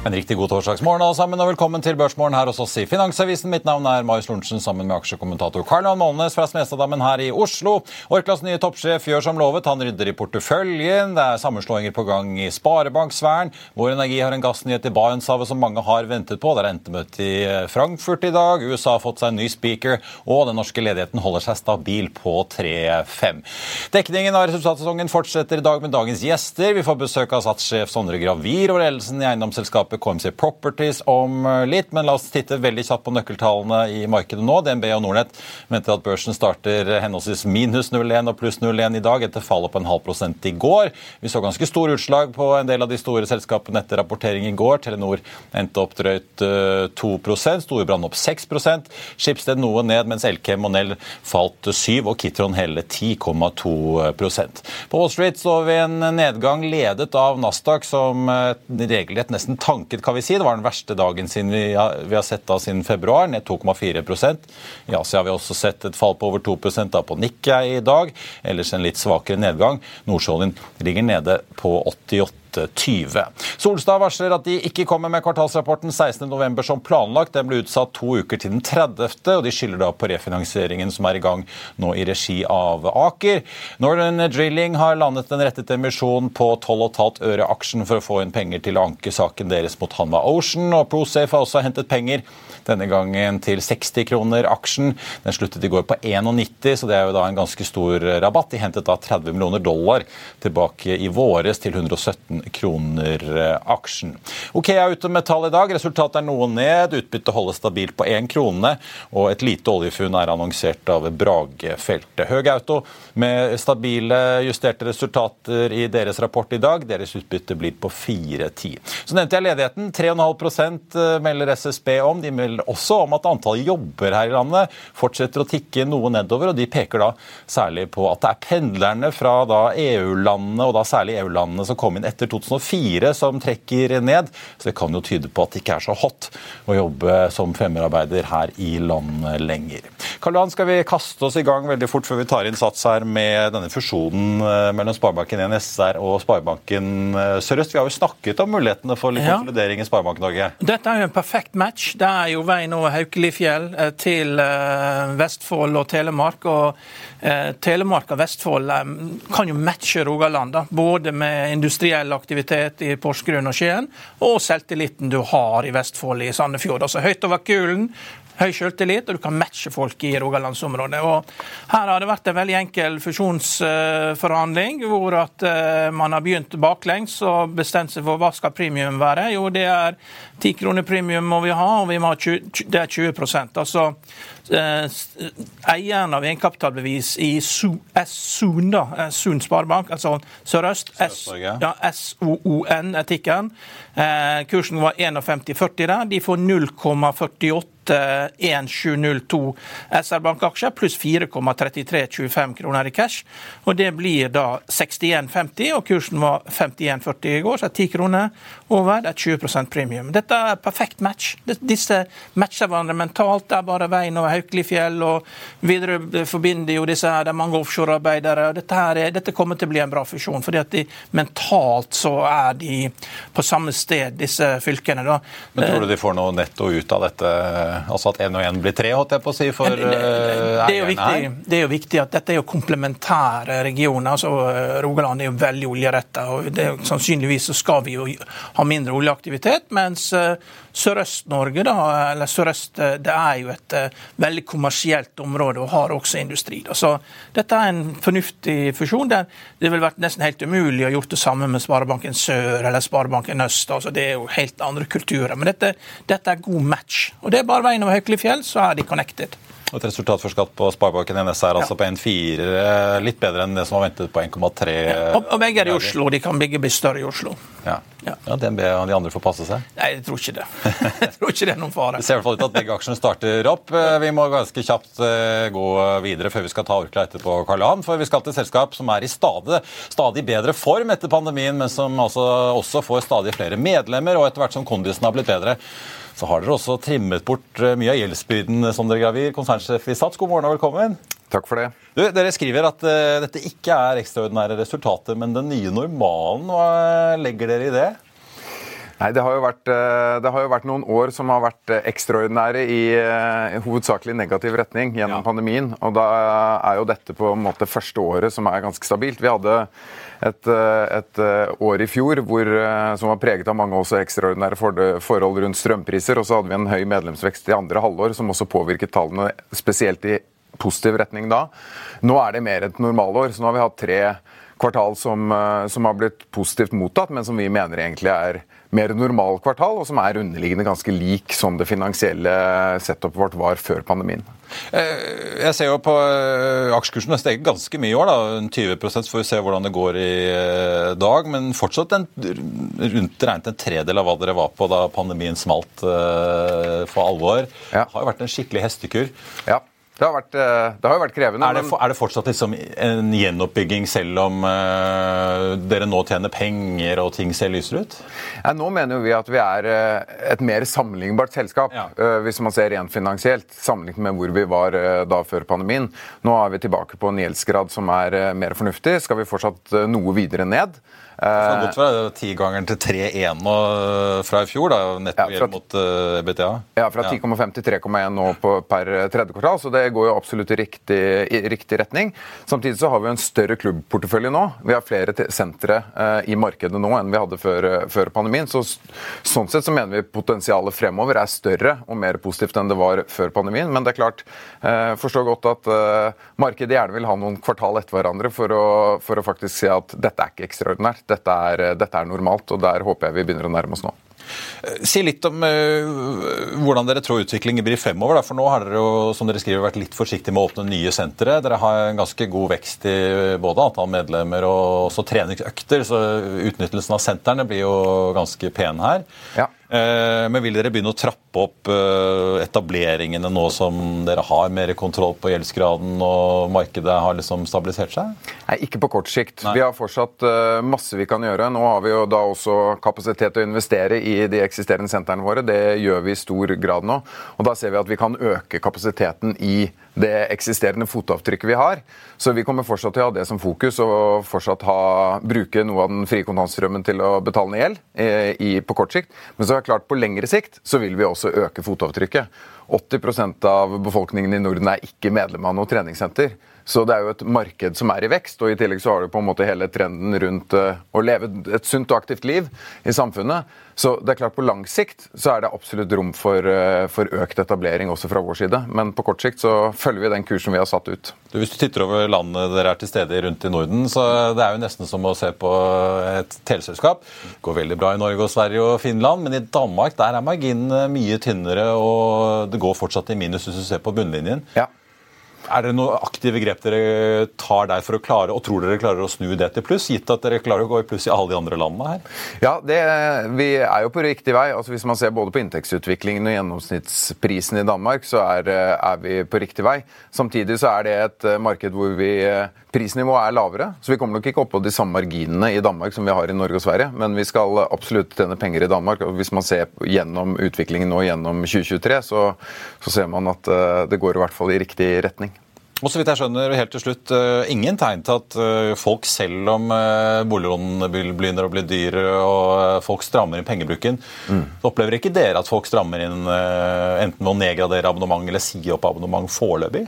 En riktig god torsdagsmorgen alle sammen, og velkommen til Børsmorgen her hos oss i Finansavisen. Mitt navn er Marius Lorentzen sammen med aksjekommentator Karl Johan Målnes fra Smestadammen her i Oslo. Orklas nye toppsjef gjør som lovet, han rydder i porteføljen. Det er sammenslåinger på gang i sparebanksfæren. Vår Energi har en gassnyhet i Barentshavet som mange har ventet på. Det er rentemøte i Frankfurt i dag. USA har fått seg en ny speaker, og den norske ledigheten holder seg stabil på 3,5. Dekningen av resultatsesongen fortsetter i dag med dagens gjester. Vi får besøk av satssjef Sondre Gravir og ledelsen i eiendomsselskapet KMC Properties om eh, litt, men la oss titte veldig kjapt på nøkkeltallene i markedet nå. DNB og Nordnett venter at børsen starter henholdsvis minus 0,1 og pluss 0,1 i dag, etter fallet på en halv prosent i går. Vi så ganske store utslag på en del av de store selskapene etter rapportering i går. Telenor endte opp drøyt 2% Storebrand opp 6% Skipsted noe ned, mens Elkem og Nell falt 7 og Kitron hele 10,2% På Wall Street så vi en nedgang ledet av Nasdaq, som regelrett nesten tanket vanket, kan vi si. Det var den verste dagen siden vi vi har sett da siden februar, ned 2,4% I Asia har vi også sett et fall på over 2 da på Nikkei i dag. Ellers en litt svakere nedgang. Nordsjøoljen ligger nede på 88 20. Solstad varsler at de ikke kommer med kvartalsrapporten 16.11 som planlagt. Den ble utsatt to uker til den 30., og de skylder da på refinansieringen som er i gang nå i regi av Aker. Northern Drilling har landet en rettet emisjon på 12,5 øre aksjen for å få inn penger til å anke saken deres mot Hanva Ocean, og ProSafe har også hentet penger denne gangen til 60 kroner aksjen. Den sluttet i går på 91, så det er jo da en ganske stor rabatt. De hentet da 30 millioner dollar tilbake i våres til 117 kroner aksjen. Ok, jeg er ute med tall i dag. Resultatet er noe ned. Utbyttet holdes stabilt på 1 krone, og et lite oljefunn er annonsert av Bragefeltet. Høg Auto med stabile, justerte resultater i deres rapport i dag. Deres utbytte blir på 4,10. Så nevnte jeg ledigheten. 3,5 melder SSB om. De melder også om at antallet jobber her i landet fortsetter å tikke noe nedover. og De peker da særlig på at det er pendlerne fra EU-landene, og da særlig EU-landene som kom inn etter 2004, som trekker ned. Så det kan jo tyde på at det ikke er så hot å jobbe som femmerarbeider her i landet lenger. Karl Johan, skal vi kaste oss i gang veldig fort før vi tar inn sats her med denne fusjonen eh, mellom Sparebanken 1 SR og Sparebanken eh, Sørøst? Vi har jo snakket om mulighetene for litt konsolidering i Sparebank Norge. Dette er jo en perfekt match. Det er jo veien over Haukelifjell eh, til Vestfold og Telemark. og Telemark og Vestfold kan jo matche Rogaland, da. både med industriell aktivitet i Porsgrunn og Skien, og selvtilliten du har i Vestfold i Sandefjord. Altså Høyt over kulen, høy selvtillit, og du kan matche folk i rogalandsområdet. Og her har det vært en veldig enkel fusjonsforhandling, hvor at eh, man har begynt baklengs og bestemt seg for hva skal premium være. Jo, det er 10 kroner premium må vi ha, og vi må ha 20, det er 20 Altså eh, eieren av egenkapitalbevis i SON, da, Sun Sparebank, altså Sør-Øst, SOON-etikken. Eh, kursen var 51,40 der. De får 0,48 1702 SR Bank-aksjer pluss 4,3325 kroner i cash. Og det blir da 61,50, og kursen var 51,40 i går, så 10 kroner over. Det er 20% premium. Dette er perfekt match. Disse matcher hverandre mentalt. Det er bare veien over Haukelifjell, og videre forbinder jo disse her, det er mange offshorearbeidere. Dette, dette kommer til å bli en bra fusjon, fordi at de, mentalt så er de på samme sted, disse fylkene. da. Men Tror du de får noe netto ut av dette? Altså at én og én blir tre, holdt jeg på å si, for det, det, det, er viktig, det, er jo viktig, at dette er jo komplementære regioner. altså Rogaland er jo veldig oljeretta, og det, sannsynligvis så skal vi jo ha mindre oljeaktivitet. mens Sørøst-Norge, da, eller Sørøst, det er jo et veldig kommersielt område og har også industri. Da. Så dette er en fornuftig fusjon. Det, det ville vært nesten helt umulig å gjort det samme med Sparebanken Sør eller Sparebanken Øst. Altså, det er jo helt andre kulturer. Men dette, dette er god match. Og det er bare veien over Haukelifjell, så er de connected. Et resultat for skatt på Sparebanken NS er altså ja. på 1,4, litt bedre enn det som var ventet på 1,3. Ja. Og, og, begge er i Oslo. De kan begge bli større i Oslo. Ja. Ja. ja, DNB og de andre får passe seg? Nei, jeg tror ikke det. jeg tror ikke det er noen fare. Det ser i hvert fall ut til at begge aksjene starter opp. Eh, vi må ganske kjapt eh, gå videre før vi skal ta Orkla etterpå, Karl Johan. For vi skal til et selskap som er i stadig, stadig bedre form etter pandemien, men som altså også får stadig flere medlemmer, og etter hvert som kondisen har blitt bedre så har dere også trimmet bort eh, mye av gjeldsbyrden, som Sondre Gravir, konsernsjef i Sats. God morgen og velkommen. Takk for det. Du, dere skriver at uh, dette ikke er ekstraordinære resultater, men den nye normalen. Hva legger dere i det? Nei, det har, vært, det har, jo vært, noen år som har vært ekstraordinære i, i hovedsakelig negativ retning gjennom ja. pandemien. Og da er jo dette på en måte første året som er ganske stabilt. Vi hadde et, eh, et, eh, år i fjor hvor, eh, som var preget av mange også ekstraordinære forhold rundt strømpriser. Og så hadde vi en høy medlemsvekst i andre halvår, som også påvirket tallene spesielt i positiv retning da. Nå er det mer et normalår, så nå har vi hatt tre kvartal som, som har blitt positivt mottatt, men som vi mener egentlig er mer normal kvartal, og som er underliggende ganske lik som det finansielle setupet vårt var før pandemien. Eh, jeg ser jo på eh, aksjekursen har steget ganske mye i år. da, 20% får vi se hvordan det går i eh, dag. Men fortsatt en, rundt regnet en tredel av hva dere var på da pandemien smalt for alvor. Ja. Det har jo vært en skikkelig hestekur. Ja. Det har, vært, eh, det har jo vært krevende. Er det, men... er det fortsatt liksom en gjenoppbygging selv om uh, dere nå tjener penger og ting ser lysere ut? Ja, nå mener vi at vi er uh, et mer sammenlignbart selskap, ja. uh, hvis man ser rent finansielt, sammenlignet med hvor vi var da før pandemien. Nå er vi tilbake på en gjeldsgrad som er mer fornuftig. Skal vi fortsatt noe videre ned? Det godt gått fra tigangeren til 3,1 fra i fjor, da, netto ja, mot uh, EBTA? Ja, fra 10,5 til 3,1 nå på, per tredje kvartal, så det går jo absolutt i riktig, i riktig, retning. Samtidig så har vi en større klubbportefølje nå. Vi har flere sentre uh, i markedet nå enn vi hadde før, før, pandemien. så Sånn sett så mener vi potensialet fremover er større og mer positivt enn det var før pandemien. Men det er klart, uh, forstår godt at markedet gjerne vil ha noen kvartal etter hverandre for å, for å faktisk si at dette er ikke ekstraordinært dette er, dette er normalt, og der håper jeg vi begynner å nærme oss nå. Si litt om uh, hvordan dere tror utviklingen blir fremover. Da. For nå har dere jo, som dere skriver, vært litt forsiktige med å åpne nye sentre. Dere har en ganske god vekst i både antall medlemmer og også treningsøkter. Så utnyttelsen av sentrene blir jo ganske pen her. Ja. Eh, men vil dere begynne å trappe opp eh, etableringene nå som dere har mer kontroll på gjeldsgraden og markedet har liksom stabilisert seg? Nei, ikke på kort sikt. Nei. Vi har fortsatt eh, masse vi kan gjøre. Nå har vi jo da også kapasitet til å investere i de eksisterende sentrene våre. Det gjør vi i stor grad nå. Og da ser vi at vi kan øke kapasiteten i det eksisterende fotavtrykket vi har. Så vi kommer fortsatt til å ha det som fokus og fortsatt ha, bruke noe av den frie kontantstrømmen til å betale ned gjeld i, på kort sikt. Men så er det klart på lengre sikt så vil vi også øke fotavtrykket. 80% av befolkningen i Norden er ikke medlem av noe treningssenter. Så det er jo et marked som er i vekst, og i tillegg så har du på en måte hele trenden rundt uh, å leve et sunt og aktivt liv i samfunnet. Så det er klart på lang sikt så er det absolutt rom for, uh, for, økt etablering også fra vår side. Men på kort sikt så følger vi den kursen vi har satt ut. Du, hvis du titter over landet dere er til stede rundt i Norden, så det er jo nesten som å se på et teleselskap. Det går veldig bra i Norge og Sverige og Finland, men i Danmark der er marginen mye tynnere, og det går fortsatt i minus hvis du ser på bunnlinjen. Ja. Er det noen aktive grep dere tar der for å klare, og tror dere klarer å snu det til pluss, gitt at dere klarer å gå i pluss i alle de andre landene her? Ja, det, vi er jo på riktig vei. Altså Hvis man ser både på inntektsutviklingen og gjennomsnittsprisen i Danmark, så er, er vi på riktig vei. Samtidig så er det et marked hvor vi prisnivået er lavere. Så vi kommer nok ikke opp på de samme marginene i Danmark som vi har i Norge og Sverige. Men vi skal absolutt tjene penger i Danmark. og Hvis man ser gjennom utviklingen nå gjennom 2023, så, så ser man at det går i hvert fall i riktig retning. Og så vidt jeg skjønner, helt til slutt, uh, ingen tegn til at uh, folk, selv om uh, boliglånene begynner å bli dyre og folk strammer inn pengebruken, mm. opplever ikke dere at folk strammer inn enten ved å nedgradere abonnement eller si opp abonnement foreløpig?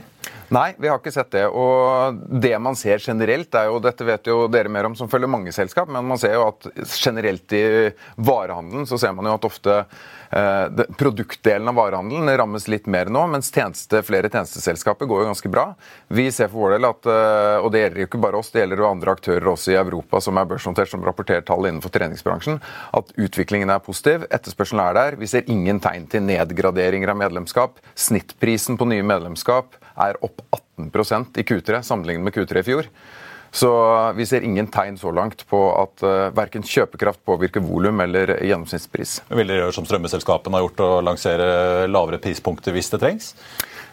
Nei, vi har ikke sett det. Og det man ser generelt, er jo Dette vet jo dere mer om som følger mange selskap, men man ser jo at generelt i varehandelen så ser man jo at ofte Eh, produktdelen av varehandelen rammes litt mer nå, mens tjeneste, flere tjenesteselskaper går jo ganske bra. Vi ser for vår del at, eh, og det gjelder jo ikke bare oss, det gjelder jo andre aktører også i Europa som er børsnotert, som rapporterer tall innenfor treningsbransjen, at utviklingen er positiv. Etterspørselen er der. Vi ser ingen tegn til nedgraderinger av medlemskap. Snittprisen på nye medlemskap er opp 18% i Q3 sammenlignet med Q3 i fjor. Så vi ser ingen tegn så langt på at eh, verken kjøpekraft påvirker volum eller gjennomsnittspris. Vil dere gjøre som strømmeselskapene har gjort, å lansere lavere prispunkter hvis det trengs?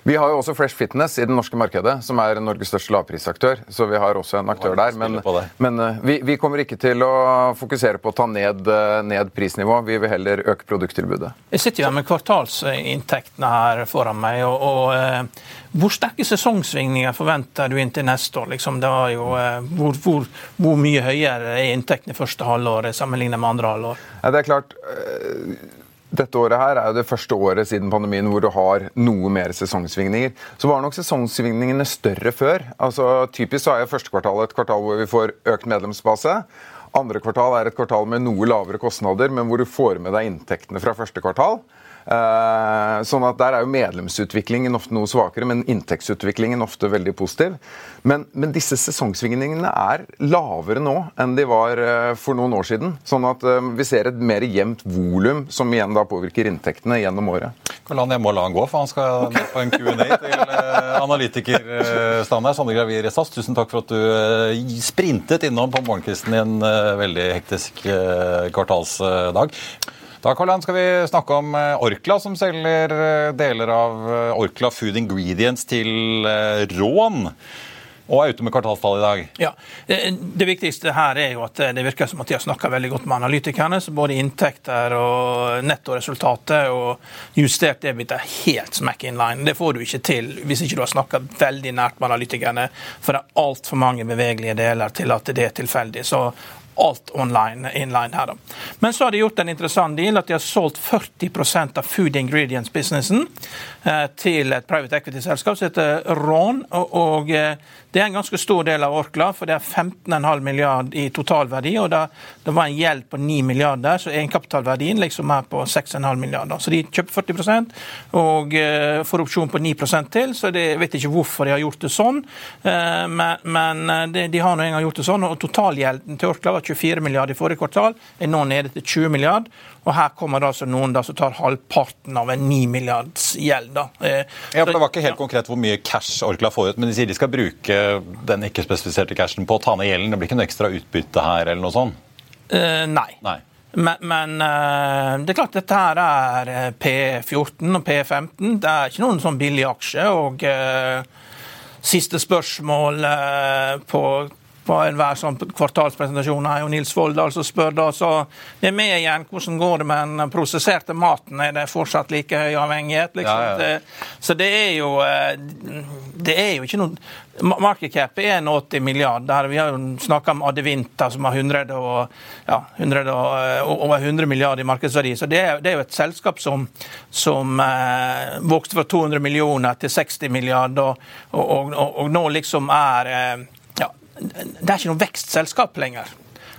Vi har jo også Fresh Fitness i det norske markedet, som er Norges største lavprisaktør. Så vi har også en aktør der. Men, men uh, vi, vi, kommer ikke til å fokusere på å ta ned, uh, ned prisnivå. Vi vil heller øke produkttilbudet. Jeg sitter jo med kvartalsinntektene her foran meg. og, og uh, hvor sterke sesongsvingninger forventer du inn til neste år? Liksom, jo, hvor, hvor, hvor, mye høyere er inntektene første halvåret sammenlignet med andre halvår? Ja, det er klart, dette året her er jo det første året siden pandemien hvor du har noe mer sesongsvingninger. Så var nok sesongsvingningene større før. Altså, typisk så er jo første kvartal et kvartal hvor vi får økt medlemsbase. Andre kvartal er et kvartal med noe lavere kostnader, men hvor du får med deg inntektene fra første kvartal. Eh, sånn at Der er jo medlemsutviklingen ofte noe svakere, men inntektsutviklingen ofte veldig positiv. Men, men disse sesongsvingningene er lavere nå enn de var eh, for noen år siden. Sånn at eh, vi ser et mer jevnt volum, som igjen da påvirker inntektene gjennom året. Karlan, jeg må la han gå, for han skal ned på en Q&A til analytikerstanden her. Sondre Gravir Ressas, tusen takk for at du sprintet innom på morgenkvisten i en veldig hektisk kvartalsdag. Da Karl skal vi snakke om eh, Orkla, som selger eh, deler av eh, Orkla Food Ingredients til Rån. Og er ute med kvartalstall i dag. Ja, Det viktigste her er jo at det virker som at de har snakka veldig godt med analytikerne. så Både inntekter og nettoresultatet og justert debit er helt smack in line. Det får du ikke til hvis ikke du har snakka veldig nært med analytikerne. For det er altfor mange bevegelige deler til at det er tilfeldig. Så alt online inline her. da. Men så har de gjort en interessant deal at de har solgt 40% av food ingredients-businessen eh, til et private equity-selskap som heter Ron. Og, og eh, det er en ganske stor del av Orkla, for det er 15,5 milliard i totalverdi. og det, Det var en gjeld på 9 milliarder, så egenkapitalverdien liksom er på 6,5 milliarder. Så de kjøper 40 og uh, får opsjon på 9% til. så det, Jeg vet ikke hvorfor de har gjort det sånn, uh, men, men eh, de, de har nå en gang gjort det sånn. og Totalgjelden til Orkla var 24 milliarder i forrige kvartal, er nå nede til 20 milliarder. Og her kommer det altså noen da som tar halvparten av en 9 milliards gjeld. da. ja, for Det var ikke helt konkret hvor mye cash Orkla får ut, men de sier de skal bruke den ikke-spesifiserte cashen på å ta ned gjelden? Det blir ikke noe ekstra utbytte her eller noe sånt? Uh, nei. nei. Men, men uh, det er klart dette her er eh, P14 og P15. Det er ikke noen sånn billig aksje. og Siste spørsmål på på enhver sånn kvartalspresentasjon er jo Nils Volldal altså spør da, så det er med igjen. Hvordan går det med den prosesserte maten? Er det fortsatt like høy avhengighet? Liksom? Ja, ja. Så det er jo eh, Det er jo ikke noe Market cap er 80 milliarder. Vi har jo snakka om Adevinta, som har 100 og, ja, 100 og, eh, over 100 milliarder i markedsverdi. Så det er, det er jo et selskap som, som eh, vokste fra 200 millioner til 60 milliarder, og, og nå liksom er eh, det er ikke noe vekstselskap lenger.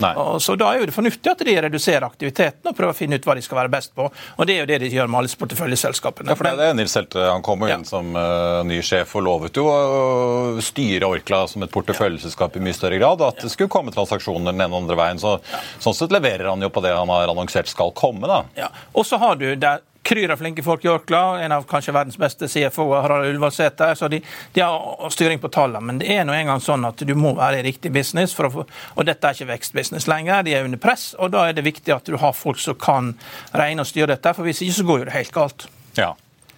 Og så Da er jo det fornuftig at de reduserer aktiviteten og prøver å finne ut hva de skal være best på. Og Det er jo det de gjør med alle porteføljeselskapene. Ja, for det er Nils Helte. Han kom jo inn ja. som uh, ny sjef og lovet jo å styre Orkla som et porteføljeselskap i mye større grad. At det skulle komme transaksjoner den ene og andre veien. Så, sånn sett leverer han jo på det han har annonsert skal komme. da. Ja. Og så har du der kryr av flinke folk i Orkla. En av kanskje verdens beste CFO-er, Harald Ulvasæter. Så de, de, har styring på tallene. Men det er nå engang sånn at du må være i riktig business. Få, og dette er ikke vekstbusiness lenger. De er under press. Og da er det viktig at du har folk som kan regne og styre dette. For hvis ikke så går jo det helt galt. Ja.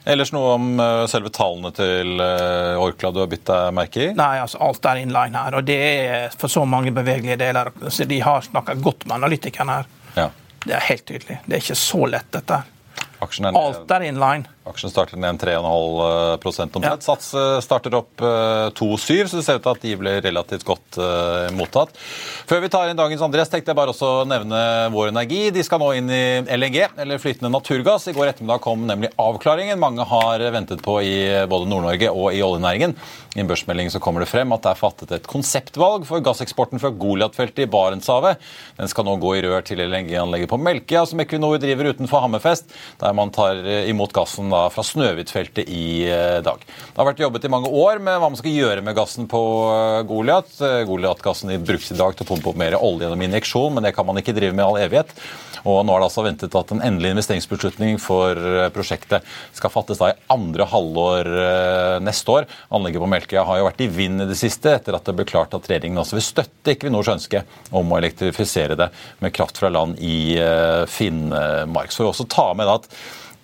Ellers noe om uh, selve tallene til uh, Orkla du har bitt deg merke i? Nei, altså alt er inline her. Og det er for så mange bevegelige deler. Så de har snakka godt med analytikerne her. Ja. Det er helt tydelig. Det er ikke så lett, dette. Aksjen er Alt er inline. Aksjen starter ned 3,5 omtrent. Ja. Sats eh, starter opp 2,7, så det ser ut til at de blir relativt godt uh, mottatt. Før vi tar inn dagens Andres, tenkte jeg bare også å nevne Vår Energi. De skal nå inn i LNG, eller flytende naturgass. I går ettermiddag kom nemlig avklaringen mange har ventet på i både Nord-Norge og i oljenæringen. I en børsmelding så kommer det frem at det er fattet et konseptvalg for gasseksporten fra Goliat-feltet i Barentshavet. Den skal nå gå i rør til LNG-anlegget på Melkøya, som Equinor driver utenfor Hammerfest, der man tar eh, imot gassen da fra Snøhvitfeltet i eh, dag. Det har vært jobbet i mange år med hva man skal gjøre med gassen på eh, Goliat. Goliat-gassen brukes i dag til å pumpe opp mer olje gjennom injeksjon, men det kan man ikke drive med i all evighet. Og nå er det altså ventet at en endelig investeringsbeslutning for prosjektet skal fattes da i andre halvår neste år. Anlegget på Melkøya har jo vært i vind i det siste, etter at det ble klart at regjeringen også vil støtte Equinors ønske om å elektrifisere det med kraft fra land i Finnmark. Så vi også ta med at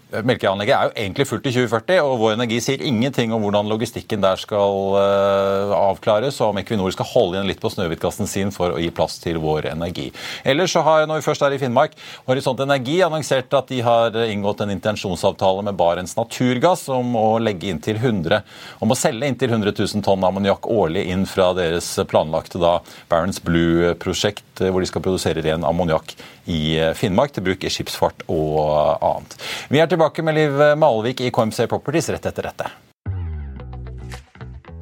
Melkeanlegget er jo egentlig fullt i 2040, og Vår Energi sier ingenting om hvordan logistikken der skal uh, avklares, og om Equinor skal holde igjen litt på Snøhvitgassen sin for å gi plass til Vår Energi. Ellers så har, når vi først er i Finnmark, Horisont Energi annonsert at de har inngått en intensjonsavtale med Barents Naturgass om å, legge inn til 100, om å selge inntil 100 000 tonn ammoniakk årlig inn fra deres planlagte da, Barents Blue-prosjekt, hvor de skal produsere ren ammoniakk i Finnmark til bruk i skipsfart og annet. Vi er tilbake med Liv Malvik i KMC Properties rett etter dette.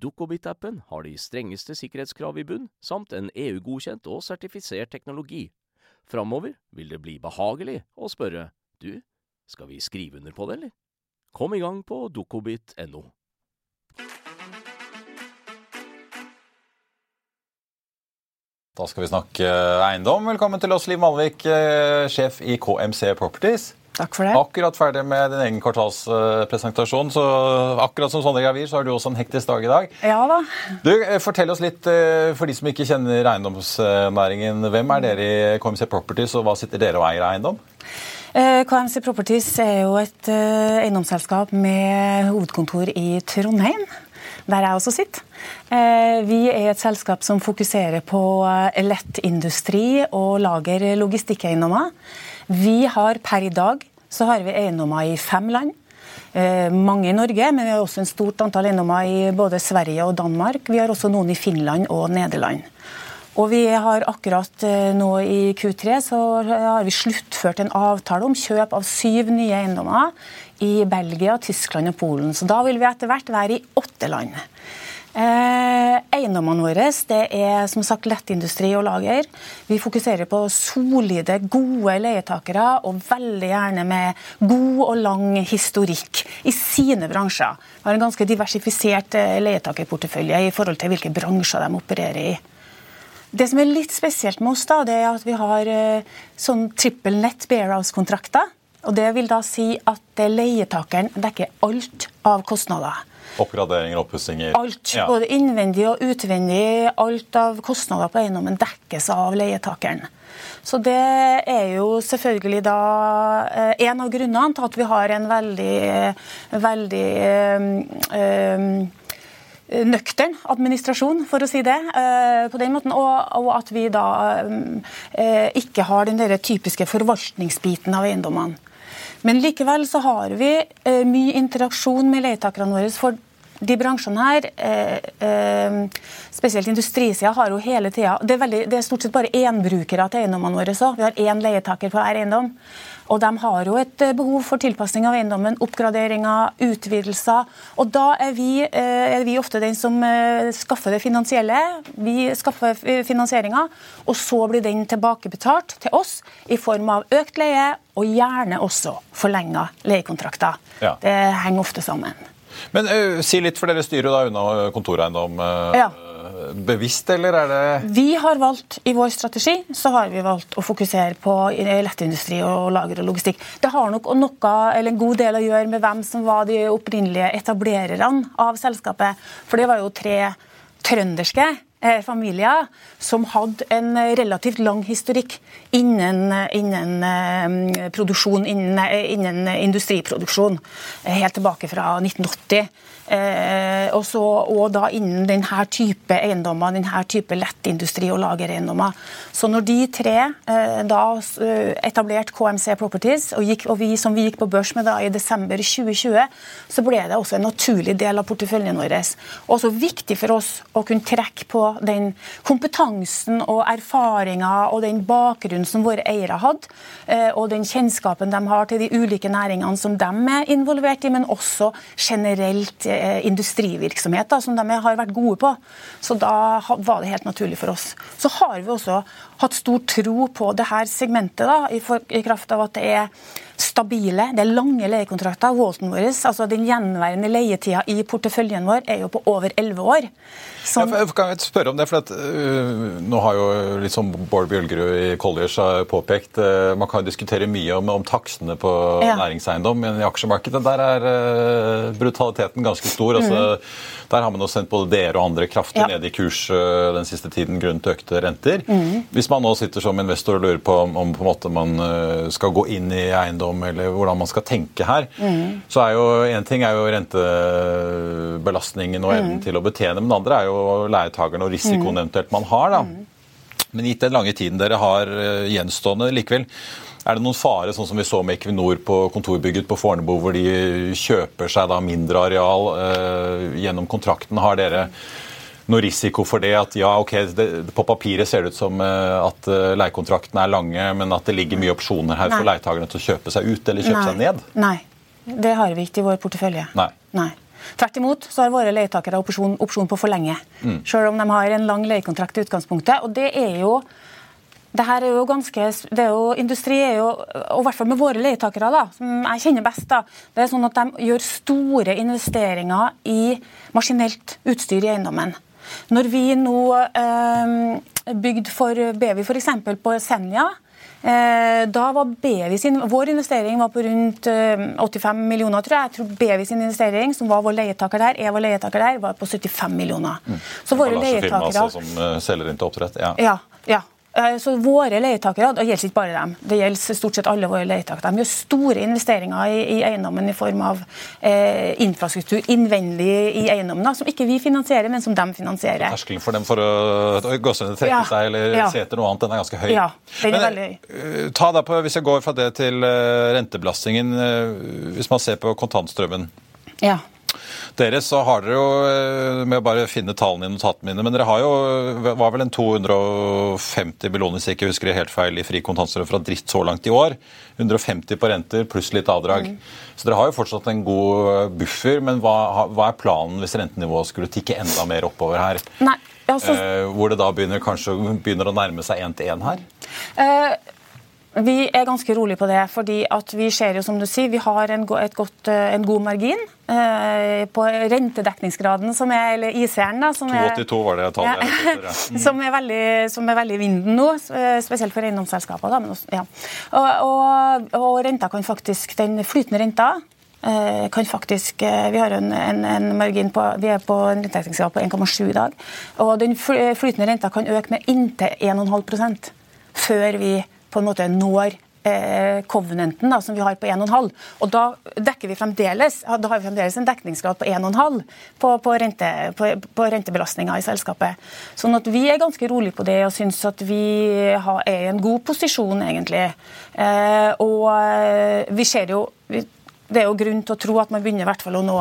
Dukkobit-appen har de strengeste sikkerhetskrav i bunn, samt en EU-godkjent og sertifisert teknologi. Framover vil det bli behagelig å spørre du, skal vi skrive under på det, eller? Kom i gang på dukkobit.no. Da skal vi snakke eiendom. Velkommen til oss, Liv Malvik, eh, sjef i KMC Properties. Takk for det. Akkurat ferdig med din egen kvartalspresentasjon. så Akkurat som Sondre Gravir, så har du også en hektisk dag i dag. Ja da. Du, eh, Fortell oss litt, eh, for de som ikke kjenner eiendomsnæringen. Hvem er dere i KMC Properties, og hva sitter dere og eier av eiendom? Eh, KMC Properties er jo et eiendomsselskap med hovedkontor i Trondheim der jeg også sitter. Vi er et selskap som fokuserer på lettindustri og lager logistikkeiendommer. Vi har per i dag så har vi eiendommer i fem land. eh, mange i Norge, men vi har også en stort antall eiendommer i både Sverige og Danmark. Vi har også noen i Finland og Nederland. Og vi har akkurat eh, nå i Q3 så har vi sluttført en avtale om kjøp av syv nye eiendommer i Belgia, Tyskland og Polen. Så da vil vi etter hvert være i åtte land. Eh, eiendommene våre det er som sagt lettindustri og lager. Vi fokuserer på solide, gode leietakere, og veldig gjerne med god og lang historikk i sine bransjer. Vi har en ganske diversifisert eh, leietakerportefølje i forhold til hvilke bransjer de opererer i. Det som er litt spesielt med oss, da, det er at vi har eh, sånn trippel nett barehouse-kontrakter. Og Det vil da si at leietakeren dekker alt av kostnader. Oppgraderinger, oppussinger? Alt. Ja. Både innvendig og utvendig. Alt av kostnader på eiendommen dekkes av leietakeren. Så det er jo selvfølgelig da eh, en av grunnene til at vi har en veldig, veldig øh, nøktern administrasjon, for å si det. På den måten, Og, at vi da ikke har den der typiske forvaltningsbiten av eiendommene. Men likevel så har vi eh, mye interaksjon med leietakerne våre. for de bransjene her, spesielt industrisida, har jo hele tida det, det, er stort sett bare énbrukere til eiendommene våre. Så. Vi har én leietaker på hver eiendom. Og de har jo et eh, behov for tilpasning av eiendommen, oppgraderinger, utvidelser. Og da er vi, eh, er vi ofte den som eh, skaffer det finansielle. Vi skaffer finansieringa, og så blir den tilbakebetalt til oss i form av økt leie, og gjerne også forlenga leiekontrakter. Ja. Det henger ofte sammen. Men uh, Si litt, for dere styrer da unna kontoreiendom. Uh, ja bevisst, eller er det Vi har valgt, I vår strategi så har vi valgt å fokusere på lettindustri og lager og logistikk. Det har nok noe, eller en god del å gjøre med hvem som var de opprinnelige etablererne av selskapet. For det var jo tre trønderske familier som hadde en relativt lang historikk innen, innen eh, produksjon, innen, eh, innen, industriproduksjon. Helt tilbake fra 1980. Eh, og, så, og, da innen denne type eiendommer, denne type lettindustri og lagereiendommer. Så når de tre eh, da eh, etablerte KMC Properties, og, gikk, og vi, som vi gikk på børs med da i desember 2020, så ble det også en naturlig del av porteføljen vår. Også viktig for oss å kunne trekke på den kompetansen og erfaringa og den bakgrunnen som våre eiere hadde, eh, og den kjennskapen de har til de ulike næringene som de er involvert i, men også generelt industrivirksomheter som de har vært gode på. Så da var det helt naturlig for oss. Så har vi også hatt stor tro på det her segmentet, da, i kraft av at det er stabile, det er lange leiekontrakter. Walton vår, altså Den gjenværende leietida i porteføljen vår er jo på over 11 år. Som... Ja, kan jeg spørre om det, for at, uh, Nå har jo liksom Bård Bjølgerud i Colliers påpekt uh, Man kan diskutere mye om, om takstene på ja. næringseiendom, men i aksjemarkedet der er uh, brutaliteten ganske stor. altså mm. Der har man jo sendt både dere og andre kraftig ja. ned i kurs den siste tiden grunnet økte renter. Mm. Hvis man nå sitter som investor og lurer på om, om på en måte man skal gå inn i eiendom, eller hvordan man skal tenke her, mm. så er jo én ting er jo rentebelastningen og evnen mm. til å betjene, men det andre er jo leietakerne og risikoen mm. eventuelt man har. da. Mm. Men gitt den lange tiden dere har eh, gjenstående likevel, er det noen fare, sånn som vi så med Equinor på kontorbygget på Fornebu, hvor de kjøper seg da mindre areal eh, gjennom kontrakten? Har dere noe risiko for det? At ja, ok, det, på papiret ser det ut som eh, at uh, leiekontraktene er lange, men at det ligger mye opsjoner her Nei. for leietakerne til å kjøpe seg ut eller kjøpe Nei. seg ned? Nei. Det har vi ikke i vår portefølje. Nei. Nei. Tvert imot så har våre leietakere opsjon, opsjon på å forlenge, mm. selv om de har en lang leiekontrakt i utgangspunktet. Og det er jo det her er jo ganske, det er jo, Industri er jo, og i hvert fall med våre leietakere, da, som jeg kjenner best, da, det er sånn at de gjør store investeringer i maskinelt utstyr i eiendommen. Når vi nå eh, bygde for Bevi f.eks. på Senja, Eh, da var BV sin, Vår investering var på rundt 85 eh, millioner, tror jeg. Jeg tror BV sin investering, som var vår leietaker der, jeg var leietaker der, var på 75 millioner. Mm. Så våre leietakere altså, Som uh, selger inn til oppdrett? Ja. ja, ja. Eh, så våre leietakere, Det gjelder ikke bare dem, det gjelder stort sett alle våre leietakere. De gjør store investeringer i, i eiendommen i form av eh, infrastruktur innvendig i eiendommen, som ikke vi finansierer, men som de finansierer. Terskelen for dem for å gåsehudene trekke ja. seg eller ja. se etter noe annet, den er ganske høy. Ja, den er men, veldig høy. Eh, ta da på, Hvis jeg går fra det til rentebelastningen, hvis man ser på kontantstrømmen. Ja. Dere så har dere jo, eh, med å bare finne tallene i notatene mine, men dere har jo, var vel en 250 millioner, hvis jeg ikke husker det helt feil, i fri kontantstrøm fra dritt så langt i år. 150 på renter pluss litt avdrag. Mm. Så dere har jo fortsatt en god eh, buffer, men hva, hva er planen hvis rentenivået skulle tikke enda mer oppover her? Nei, altså... eh, hvor det da begynner, kanskje begynner å nærme seg én til én her? Eh, vi er ganske rolig på det, fordi at vi ser jo som du sier, vi har en, godt, eh, en god margin eh, på rentedekningsgraden, som er, eller ICR-en. 282 var det tallet ja, ja. som, er veldig, som er veldig vinden nå, eh, spesielt for eiendomsselskaper. Ja. og, og, og, renta kan faktisk, den flytende renta eh, kan faktisk, Vi har en, en, en margin på, vi er på en rentedekningsgrad på 1,7 i dag. og Den flytende renta kan øke med inntil 1,5% før vi på en måte når eh, covenanten da, som vi har på 1,5. Og da dekker vi da har vi fremdeles en dekningsgrad på 1,5 på, på, rente, på, på rentebelastninga i selskapet. Sånn at vi er ganske rolig på det og syns at vi har, er i en god posisjon, egentlig. Eh, og eh, vi ser jo det er jo grunn til å tro at man begynner hvert fall å nå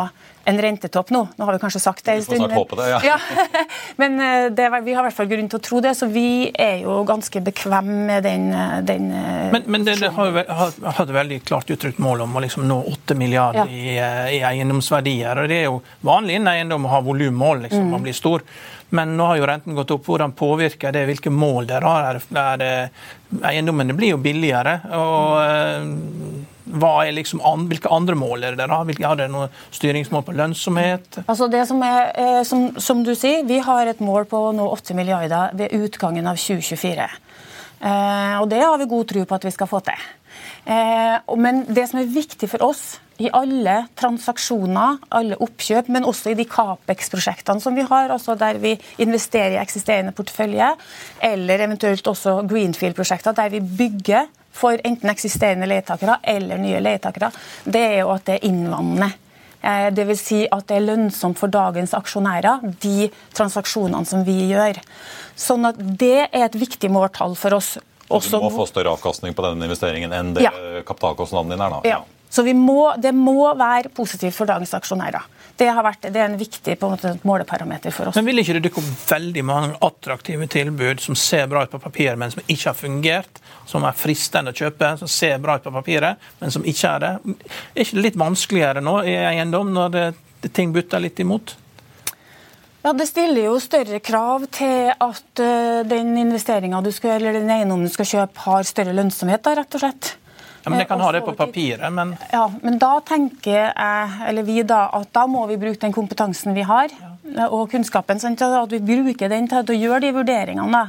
en rentetopp nå. Nå har vi kanskje sagt det en stund. Vi får snart håpe det, ja. ja. Men eh, det, vi har i hvert fall grunn til å tro det, så vi er jo ganske bekvemme med den, eh, den eh, Men, men det, det har veldig klart uttrykt mål om å liksom nå 8 milliarder ja. i, i, eiendomsverdier. og Det er jo vanlig innen eiendom å ha volummål, liksom, mm. man blir stor. Men nå har jo renten gått opp. Hvordan påvirker det hvilke mål dere har? Er eiendommene blir jo billigere. og liksom an, Hvilke andre mål er det dere har? Har dere noen styringsmål på lønnsomhet? Altså det som, er, eh, som, som, du sier, Vi har et mål på å nå 8 milliarder ved utgangen av 2024. Eh, og Det har vi god tro på at vi skal få til. Eh, men det som er viktig for oss i alle transaksjoner, alle oppkjøp, men også i de Capex-prosjektene som vi har, altså der vi investerer i eksisterende portefølje, eller eventuelt også Greenfield-prosjekter der vi bygger for enten eksisterende leietakere eller nye leietakere, det er jo at det er innvandrende. Det Dvs. Si at det er lønnsomt for dagens aksjonærer, de transaksjonene som vi gjør. Sånn at Det er et viktig måltall for oss. Også, du må få større avkastning på denne investeringen enn det ja. kapitalkostnaden din er? da? Ja. Så må, det må være positivt for dagens aksjonærer. Det, vært, det, er en viktig på en måte, måleparameter for oss. Men Vil ikke det dukke opp veldig mange attraktive tilbud som ser bra ut på papiret, men som ikke har fungert? Som er fristende å kjøpe, som ser bra ut på papiret, men som ikke er det? Er ikke det litt vanskeligere nå i eiendom, når det, ting butter litt imot? Ja, Det stiller jo større krav til at uh, den investeringa du skal, eller den eiendommen du skal kjøpe, har større lønnsomhet, da, rett og slett. Ja, men Jeg kan ha det på papiret, men Ja, men da tenker jeg, eller vi da, at da må vi bruke den kompetansen vi har. Og kunnskapen, at vi bruker den til å gjøre de vurderingene.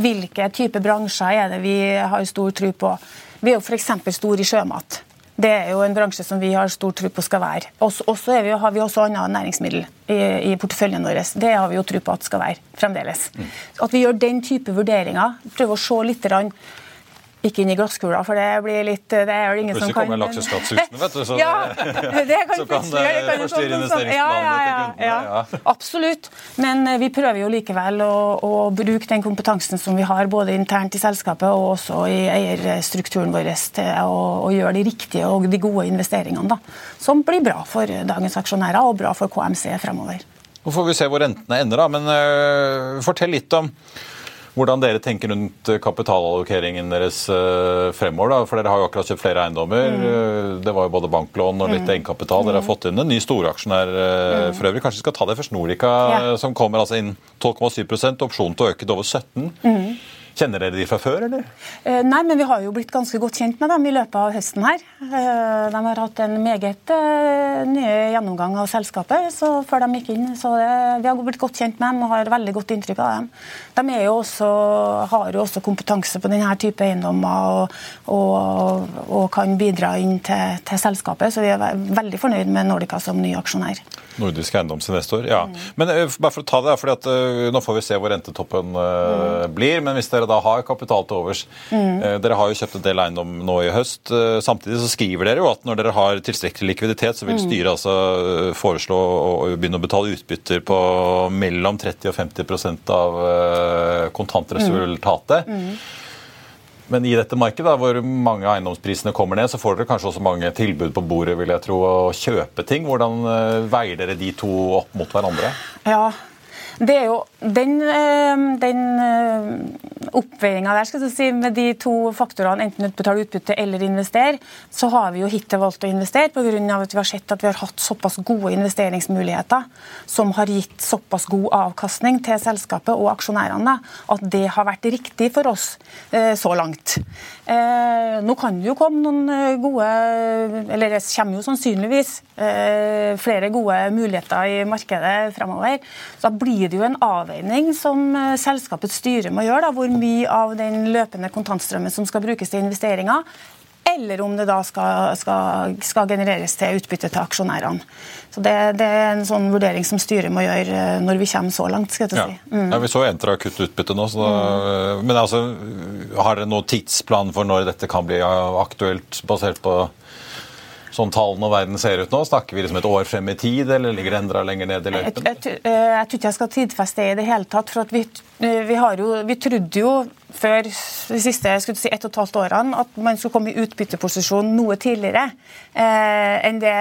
Hvilke type bransjer er det vi har stor tro på? Vi er jo f.eks. store i sjømat. Det er jo en bransje som vi har stor tro på skal være. Og så har vi også annet næringsmiddel i, i, porteføljen vår. Det har vi jo tro på at skal være fremdeles. Mm. At vi gjør den type vurderinger. Prøver å se litt ikke inn i glasskula, for det blir litt det er ingen som kan... kommer lakseskattsusene, vet du. Så, ja, det kan så kan det forstyrre investeringsplanene ja, ja, ja, kundene. Ja. Absolutt. Men eh, vi prøver jo likevel å, å, bruke den kompetansen som vi har, både internt i selskapet og også i eierstrukturen vår, til å, å gjøre de riktige og de gode investeringene. Da, som blir bra for dagens aksjonærer og bra for KMC fremover. Nå får vi se hvor rentene ender, da, men uh, fortell litt om hvordan dere tenker rundt kapitalallokeringen deres eh, fremover. da, for Dere har jo akkurat kjøpt flere eiendommer. Mm. Eh, det var jo både banklån og litt mm. egenkapital. Dere har mm. fått inn en ny storaksjonær eh, mm. for øvrig. Kanskje vi skal ta det først Norica, ja. som kommer altså inn 12,7 opsjon til å øke til over 17 mm. Kjenner dere de fra før, eller? Eh, nei, men vi har jo blitt ganske godt kjent med dem i løpet av høsten her. Eh, de har hatt en meget eh, nye gjennomgang av selskapet så før de gikk inn. Så vi har blitt godt kjent med dem og har veldig godt inntrykk av dem. De jo også, har jo også kompetanse på denne type eiendommer og, og, og kan bidra inn til, til, selskapet, så vi er veldig fornøyd med Nordica som ny aksjonær. Nordisk eiendomsinvestor, ja. Mm. Men bare for å ta det, fordi at Nå får vi se hvor rentetoppen mm. blir. men hvis dere da har kapital til overs. Mm. Dere har jo kjøpt en del eiendom nå i høst. Samtidig så skriver dere jo at når dere har tilstrekkelig likviditet, så vil mm. styret altså foreslå å begynne å betale utbytter på mellom 30 og 50% av kontantresultatet. Mm. Men i dette markedet, da, hvor mange eiendomsprisene kommer ned, så får dere kanskje også mange tilbud på bordet vil jeg tro, å kjøpe ting. Hvordan veier dere de to opp mot hverandre? Ja, det er jo den, eh, den eh, oppveiinga der, skal jeg si, med de to faktorene, enten utbetale utbytte eller investere, så har vi jo hittil valgt å investere pga. at vi har sett at vi har hatt såpass gode investeringsmuligheter som har gitt såpass god avkastning til selskapet og aksjonærene, at det har vært riktig for oss eh, så langt. Nå kan det jo komme noen gode Eller det kommer jo sannsynligvis flere gode muligheter i markedet fremover. Så da blir det jo en avveining som eh, selskapets styre må gjøre. Da, hvor mye av den løpende kontantstrømmen som skal brukes til investeringer, eller om det da skal, skal, skal genereres til utbytte til aksjonærene. Så det, det, er en sånn vurdering som styret må gjøre eh, når vi kommer så langt. skal jeg si. Mm. Ja, vi så Entra kutte utbytte nå. Da, mm. Men altså, har dere noen tidsplan for når dette kan bli aktuelt, basert på sånn tallene og verden ser ut nå? Snakker vi liksom et år frem i tid, eller ligger det enda lenger ned i løypen? Jeg, jeg, jeg, jeg, tror ikke jeg skal tidfeste det i det hele tatt. for vi, eh, vi, jo, vi, trodde jo før de siste si, ett og et halvt årene at man skulle komme i utbytteposisjon noe tidligere eh, enn det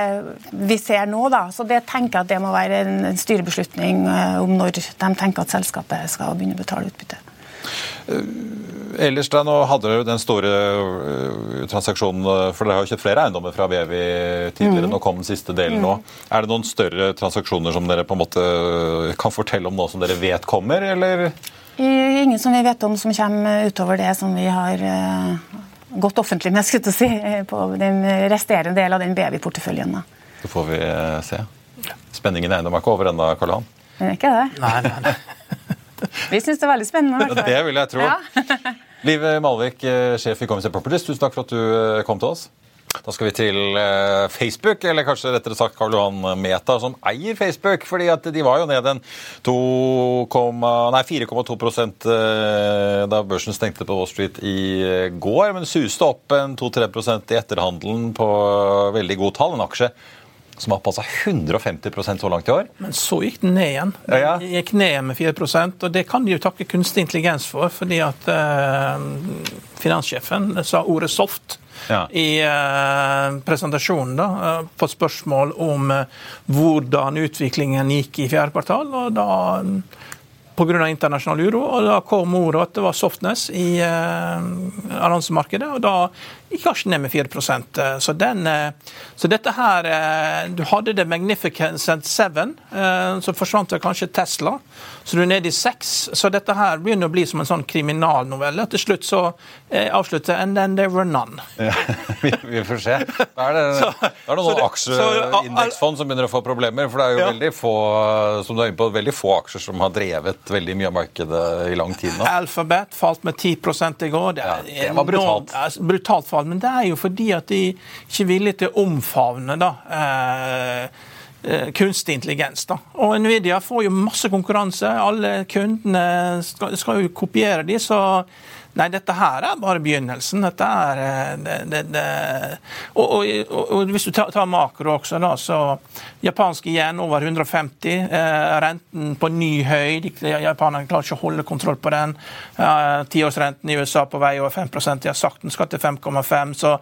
vi ser nå. Da. Så det tenker jeg at det må være en, en styrebeslutning eh, om når de tenker at selskapet skal begynne å betale utbytte. Eh, ellers da, nå hadde dere den store uh, transaksjonen, eh, for dere har jo kjøpt flere eiendommer fra Vevi tidligere. Mm. Nå kom den siste delen mm. nå. Er det noen større transaksjoner som dere på en måte kan fortelle om nå som dere vet kommer, eller? Ingen som vi vet om som kommer utover det som vi har gått offentlig med, skulle jeg si, på den resterende del av den BV-porteføljen. Så får vi se. Spenningen i eiendom er ikke over ennå, Karl Johan? Den er ikke det. Nei, nei, nei. Vi syns det er veldig spennende. Det vil jeg tro. Ja. Liv Malvik, eh, sjef i Commissar Properties, tusen takk for at du eh, kom til oss. Da skal vi til eh, Facebook, eller kanskje rettere sagt Karl Johan Meta, som eier Facebook. fordi at de var jo ned en 4,2% da børsen stengte på Wall Street i går, men suste opp en 2-3% i etterhandelen på veldig god tall. En aksje som har passa 150% så langt i år. Men så gikk den ned igjen. Den ja, ja. gikk ned med 4% og det kan de jo takke kunstig intelligens for, fordi at eh, finanssjefen sa ordet 'soft'. Ja. i uh, presentasjonen da, uh, på spørsmål om uh, hvordan utviklingen gikk i fjerde kvartal. og da pga. internasjonal uro. og Da kom ordet at det var softness i annonsemarkedet. og Da gikk aksjen ned med 4% så, den, eh, så dette her eh, Du hadde det Magnificent Seven, eh, så forsvant det kanskje Tesla. Så du er nede i seks. Så dette her begynner å bli som en sånn kriminalnovelle. Til slutt så avslutter And then there were none. Ja, vi, vi, får se. Da er det, så, da er det noen aksjeindeksfond som begynner å få problemer. For det er jo ja. veldig få som du er inne på, veldig få aksjer som har drevet veldig mye av markedet i lang tid nå. Alphabet falt med 10 i går. Det, ja, det var brutalt. Enormt, brutalt fall. Men det er jo fordi at de ikke er villige til å omfavne da, eh, eh, kunstig intelligens. Da. Og Nvidia får jo masse konkurranse. Alle kundene skal, skal jo kopiere de, så Nei, dette her er bare begynnelsen. Dette er eh, det, det, det. Og, og, og, hvis du tar, tar makro også, da, så japansk igjen over 150. Eh, renten på ny høy. Japanerne klarer ikke å holde kontroll på den. Tiårsrenten i USA på vei over 5 De har sagt den skal til 5,5 Så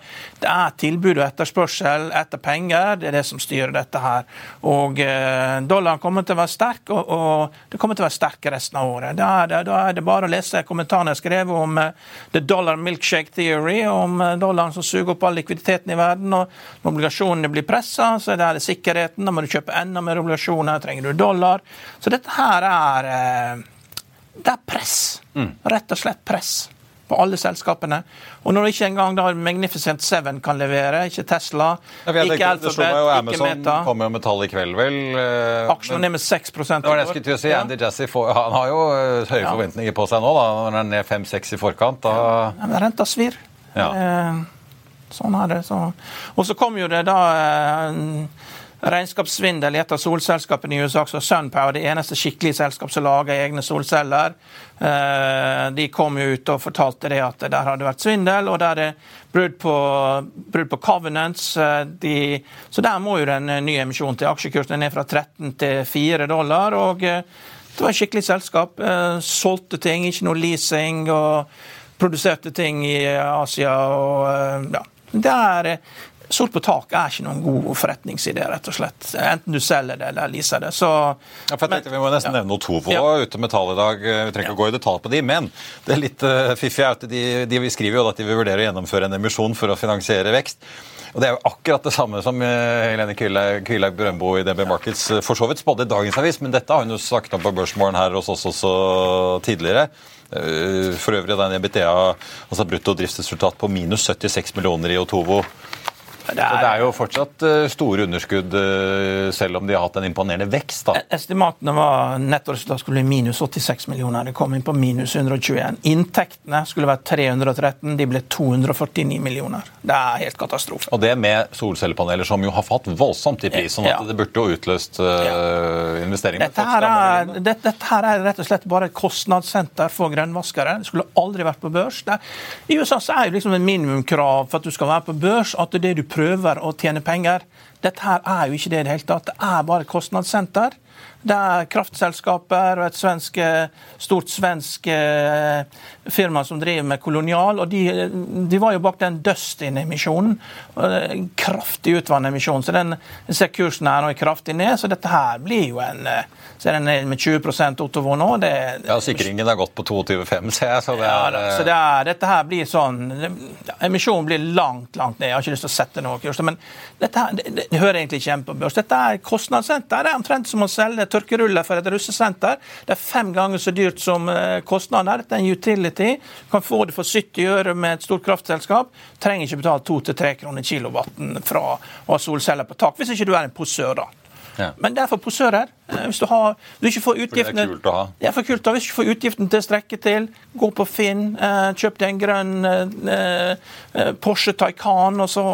det er tilbud og etterspørsel etter penger. Det er det som styrer dette her. Og eh, dollaren kommer til å være sterk, og, og det kommer til å være sterk resten av året. Da er, da er det bare å lese kommentarene jeg skrev om the dollar milkshake theory, om eh, dollaren som suger opp all likviditeten i verden. og Når obligasjonene blir pressa, så er det sikkerheten. Da må du kjøpe enda mer obligasjoner, trenger du dollar. Så dette her er eh, Det er press. Mm. Rett og slett press på alle selskapene. Og når ikke engang da Magnificent Seven kan levere, ikke Tesla, ja, ikke Alphabet, ikke Meta kommer jo med tall i kveld, vel. Eh, Aksjene ned med 6 Det var det jeg skulle til å si. Andy Jassy han har jo eh, høye ja. forventninger på seg nå, da, når han er ned 5-6 i forkant. Da... Ja, men renta svir. Ja. Eh, sånn er det. Så. Og så kom jo det da regnskapssvindel i et av solselskapene i USA, så SunPower, det eneste skikkelige selskap som lager egne solceller. Eh, de kom jo ut og fortalte det at der hadde vært svindel, og der er brudd på, brudd på covenants. Eh, de, så der må jo den nye emisjonen til. Aksjekursen ned fra 13 til 4 dollar. og det var et skikkelig selskap. Solgte ting, ikke noe leasing. og Produserte ting i Asia. og ja, det er Sort på tak er ikke noen god forretningsidé, rett og slett. Enten du selger det eller leaser det. Så, ja, for jeg tenkte Vi må nesten ja. nevne Otovo ja. ute med tall i dag. Vi trenger ikke ja. å gå i detalj på de, men det er litt uh, fiffig at de, de, vi skriver jo at de vil vurdere å gjennomføre en emisjon for å finansiere vekst. Og Det er jo akkurat det samme som uh, Helene Kvilaug Brøndbo i DB Markets uh, for så vidt spådde i dagens avis, men dette har hun jo snakket om på Børsmorgen her hos oss også tidligere. For øvrig den EBTA, altså brutto driftsresultat på minus 76 millioner i Otovo. Det er, det er, jo fortsatt eh, store underskudd, eh, selv om de har hatt en imponerende vekst. da. E- estimatene var nettoresultatet skulle bli minus 86 millioner. Det kom inn på minus 121. Inntektene skulle være 313, de ble 249 millioner. Det er helt katastrofe. Og det med solcellepaneler som jo har fått voldsomt i pris, sånn at ja. det burde jo utløst uh, investeringer. Dette her, er, dette, dette her, er, rett og slett bare et kostnadssenter for grønnvaskere. Det skulle aldri vært på børs. Det, I USA så er jo liksom en minimumkrav for at du skal være på børs, at det du prøver å tjene penger. Dette her er jo ikke det i det hele tatt. Det er bare et kostnadssenter. Det er kraftselskaper og et svensk, eh, stort svensk eh, firma som driver med kolonial. og De, de var jo bak den Dustin-emisjonen. Kraftig utvannet emisjon. Så den ser kursen her nå er kraftig ned. Så dette her blir jo en eh, så er den ned med 20 Ottovo nå. Det, ja, Sikringen er gått på 22,5, ser jeg. Så, det er, ja, så det er, dette her blir sånn Emisjonen blir langt, langt ned. Jeg har ikke lyst til å sette noe kurs, men dette her, det, det, hører egentlig ikke hjemme på børs. Dette er kostnadssenter. Det er omtrent som å selge tørkeruller for et russesenter. Det er fem ganger så dyrt som kostnaden kostnaden. Dette er en utility. Kan få det for 70 øre med et stort kraftselskap. Trenger ikke betale 2-3 kroner kilowatten fra å ha solceller på tak, hvis ikke du er en posør, da. Ja. Men det er for posører. Eh, hvis du, har, hvis du ikke får utgiftene det er kult å ha. Det er for kult å ha. Hvis du ikke får utgiftene til å strekke til, gå på Finn, eh, kjøp deg en grønn eh, Porsche Taycan, og så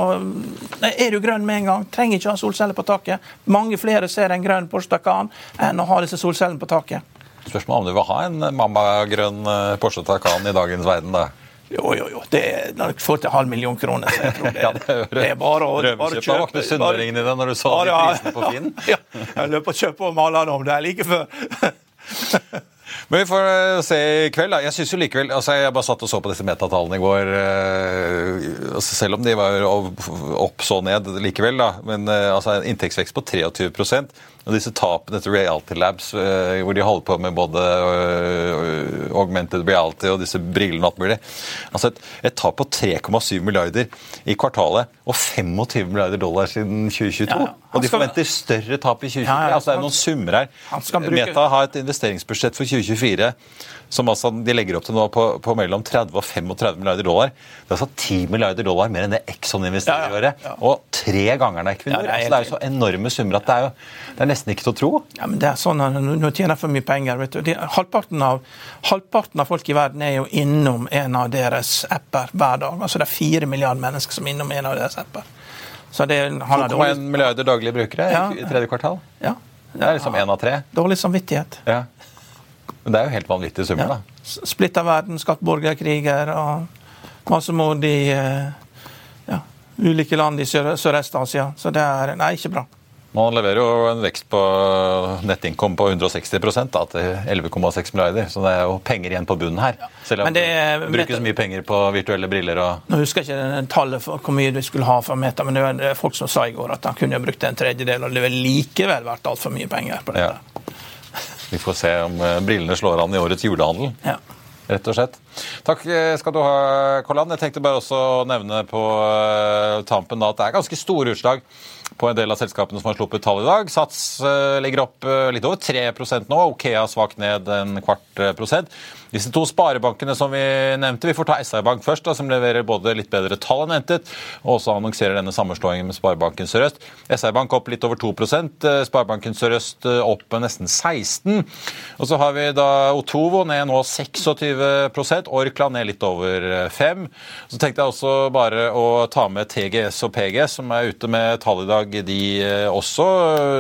er du grønn med en gang. Trenger ikke ha solceller på taket. Mange flere ser en grønn Porsche Taycan enn å ha disse solcellene på taket. Spørsmålet om du vil ha en mammagrønn Porsche Taycan i dagens verden, da? Jo, jo, jo. Det er får til halv million kroner. Så jeg tror det, ja, det, er bare å bare kjøpe. ikke sunnmøringen i det når du så de prisene på Finn. ja, jeg løp og kjøpte og maler om det er like før. Men vi får eh, se i kveld. da. Jeg synes jo likevel, altså Jeg bare satt og så på disse metatallene i går. Eh, altså selv om de var opp så ned likevel, da. Men eh, altså en inntektsvekst på 23 og disse tapene etter Reality Labs, eh, hvor de holder på med både eh, augmented reality og disse brillene og alt mulig. Altså et, et tap på 3,7 milliarder i kvartalet og 25 milliarder dollar siden 2022. Ja, ja. Og de forventer større tap i 2023. Ja, altså det er noen summer her. Meta har et investeringsbudsjett for 2024 som altså de legger opp til nå på, på, mellom 30 og 35 milliarder dollar. Det er altså 10 milliarder dollar mer enn det Exxon investerer i året. Og tre ganger Equinor. Altså, det er jo så enorme summer at det er jo det er nesten ikke til å tro. Ja, men det er sånn at Nå tjener for mye penger. vet du. De, halvparten, av, halvparten av folk i verden er jo innom en av deres apper hver dag. Altså Det er fire milliarder mennesker som er innom en av deres apper. 2,1 milliarder daglige brukere ja, i tredje kvartal. Ja. Det er liksom én av tre. Dårlig samvittighet. Ja. Men det er jo helt vanvittige summer, ja. da. Splitta verden, skapt borgerkriger og massemord i eh, ja, ulike land i Sørøst-Asia. Så det er nei, ikke bra. Man leverer jo en vekst på nettinnkom på 160 da, til 11,6 milliarder. Så det er jo penger igjen på bunnen her. Selv om det, det brukes mye penger på virtuelle briller. Og... Nå husker jeg ikke tallet for hvor mye du skulle ha for Meta, men det var folk som sa i går at han kunne brukt en tredjedel, og det ville likevel vært altfor mye penger på dette. Ja. Vi får se om eh, brillene slår an i årets julehandel. Ja. Rett og slett. Takk eh, skal du ha, Kolland. Jeg tenkte bare også å nevne på eh, tampen da, at det er ganske store utslag på en del av selskapene som har sluppet tall i dag. Sats ligger opp litt over 3% nå. Okea svakt ned en kvart prosent. Disse to sparebankene som vi nevnte, vi får ta SR Bank først, da, som leverer både litt bedre tall enn ventet, og også annonserer denne sammenslåingen med Sparebanken Sørøst. SR Bank opp litt over 2 Sparebanken Sør-Øst opp nesten 16 Og så har vi da Otovo ned nå 26% Orkla ned litt over 5 Så tenkte jeg også bare å ta med TGS og PGS, som er ute med tall i dag, de også.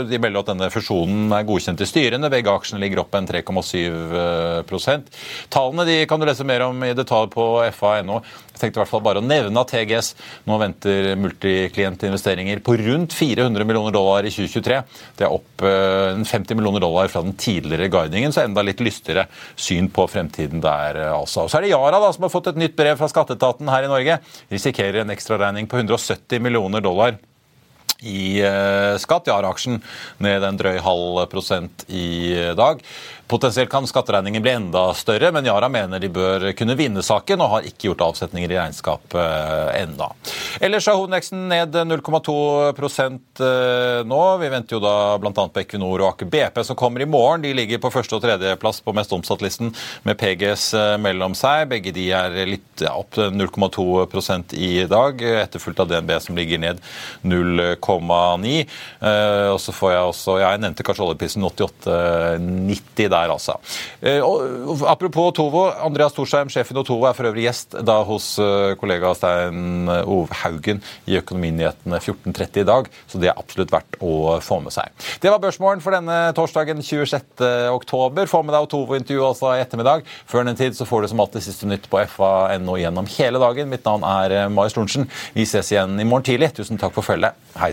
De melder at denne fusjonen er godkjent i styrene. Begge aksjene ligger opp en 3,7 Tallene de kan du lese mer om i detalj på fa.no. Jeg tenkte i hvert fall bare å nevne at TGS nå venter multiklientinvesteringer på rundt 400 millioner dollar i 2023. Det er opp 50 eh, millioner dollar fra den tidligere guidingen, så enda litt lystigere syn på fremtiden der, eh, altså. Så er det Yara da, som har fått et nytt brev fra skatteetaten her i Norge. Risikerer en ekstraregning på 170 millioner dollar i eh, skatt. Yara-aksjen ned en drøy halv prosent i dag. Potensielt kan skatteregningen bli enda større, men Yara mener de bør kunne vinne saken, og har ikke gjort avsetninger i regnskapet eh, enda. Ellers er hovedveksten ned 0,2 eh, nå. Vi venter jo da bl.a. på Equinor og Aker BP som kommer i morgen. De ligger på første- og tredjeplass på mest omsatt-listen med PGS mellom seg. Begge de er litt ja, opp 0,2% i dag, etterfulgt av DNB som ligger ned 0,9. Og så får jeg også Jeg nevnte kanskje oljeprisen 88,90 der, altså. Eh, og, apropos Tovo. Andreas Thorsheim, sjefen i Tovo, er for øvrig gjest da hos eh, kollega Stein Ove Haugen i Økonominyhetene 14.30 i dag, så det er absolutt verdt å få med seg. Det var børsmålen for denne torsdagen 26. oktober. Få med deg Otovo-intervjuet altså i ettermiddag. Før den tid så får du som alltid siste nytt på fa.no gjennom hele dagen. Mitt navn er eh, Marius Lorentzen. Vi ses igjen i morgen tidlig. Tusen takk for følget. Hei.